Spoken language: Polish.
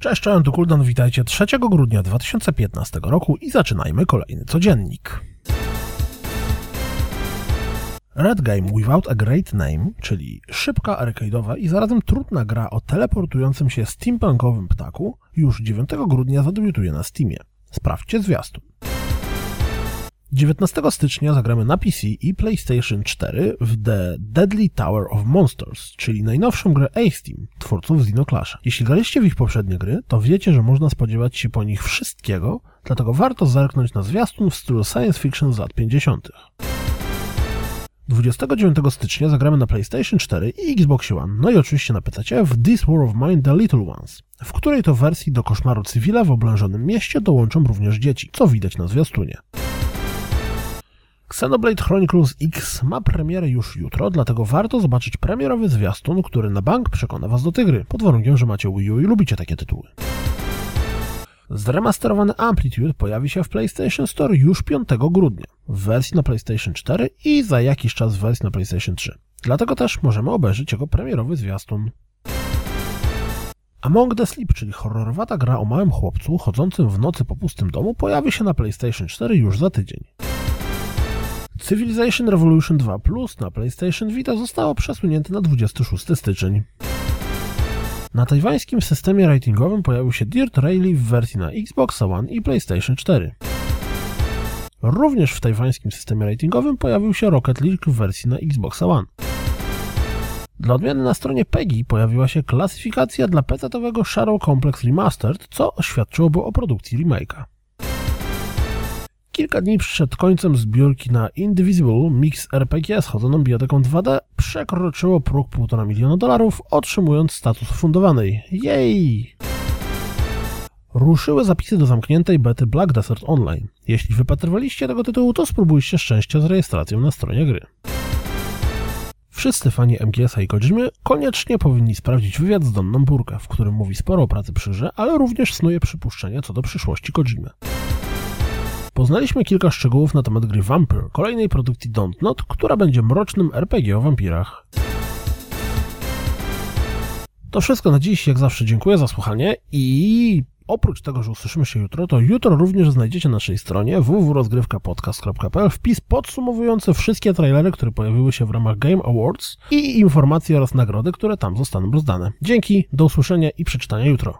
Cześć, cześć, tu Kuldan, witajcie 3 grudnia 2015 roku i zaczynajmy kolejny codziennik. Red Game Without a Great Name, czyli szybka, arcade'owa i zarazem trudna gra o teleportującym się steampunkowym ptaku, już 9 grudnia zadebiutuje na Steamie. Sprawdźcie zwiastun. 19 stycznia zagramy na PC i PlayStation 4 w The Deadly Tower of Monsters, czyli najnowszą grę Ace Team, twórców Xenoclasha. Jeśli graliście w ich poprzednie gry, to wiecie, że można spodziewać się po nich wszystkiego, dlatego warto zerknąć na zwiastun w stylu science fiction z lat 50. 29 stycznia zagramy na PlayStation 4 i Xbox One, no i oczywiście na PC w This War of Mine The Little Ones, w której to wersji do koszmaru cywila w oblężonym mieście dołączą również dzieci, co widać na zwiastunie. Xenoblade Chronicles X ma premierę już jutro, dlatego warto zobaczyć premierowy zwiastun, który na bank przekona Was do tej gry, pod warunkiem, że macie Wii U i lubicie takie tytuły. Zremasterowany Amplitude pojawi się w PlayStation Store już 5 grudnia, w wersji na PlayStation 4 i za jakiś czas w wersji na PlayStation 3. Dlatego też możemy obejrzeć jego premierowy zwiastun. Among the Sleep, czyli horrorowata gra o małym chłopcu chodzącym w nocy po pustym domu, pojawi się na PlayStation 4 już za tydzień. Civilization Revolution 2 Plus na PlayStation Vita zostało przesunięte na 26 styczeń. Na tajwańskim systemie ratingowym pojawił się Dirt Rally w wersji na Xbox One i PlayStation 4. Również w tajwańskim systemie ratingowym pojawił się Rocket League w wersji na Xbox One. Dla odmiany na stronie PEGI pojawiła się klasyfikacja dla PC-owego Shadow Complex Remastered, co oświadczyłoby o produkcji remake'a. Kilka dni przed końcem zbiórki na Indivisible Mix RPG z chodzoną bioteką 2D przekroczyło próg 1,5 miliona dolarów, otrzymując status fundowanej. Jej! Ruszyły zapisy do zamkniętej bety Black Desert Online. Jeśli wypatrywaliście tego tytułu, to spróbujcie szczęścia z rejestracją na stronie gry. Wszyscy fani MGS-a i Kojimy koniecznie powinni sprawdzić wywiad z Donną Burkę, w którym mówi sporo o pracy przy grze, ale również snuje przypuszczenia co do przyszłości Kojimy. Poznaliśmy kilka szczegółów na temat gry Vampire, kolejnej produkcji Don't Not, która będzie mrocznym RPG o wampirach. To wszystko na dziś, jak zawsze dziękuję za słuchanie i oprócz tego, że usłyszymy się jutro, to jutro również znajdziecie na naszej stronie www.rozgrywkapodcast.pl wpis podsumowujący wszystkie trailery, które pojawiły się w ramach Game Awards i informacje oraz nagrody, które tam zostaną rozdane. Dzięki, do usłyszenia i przeczytania jutro.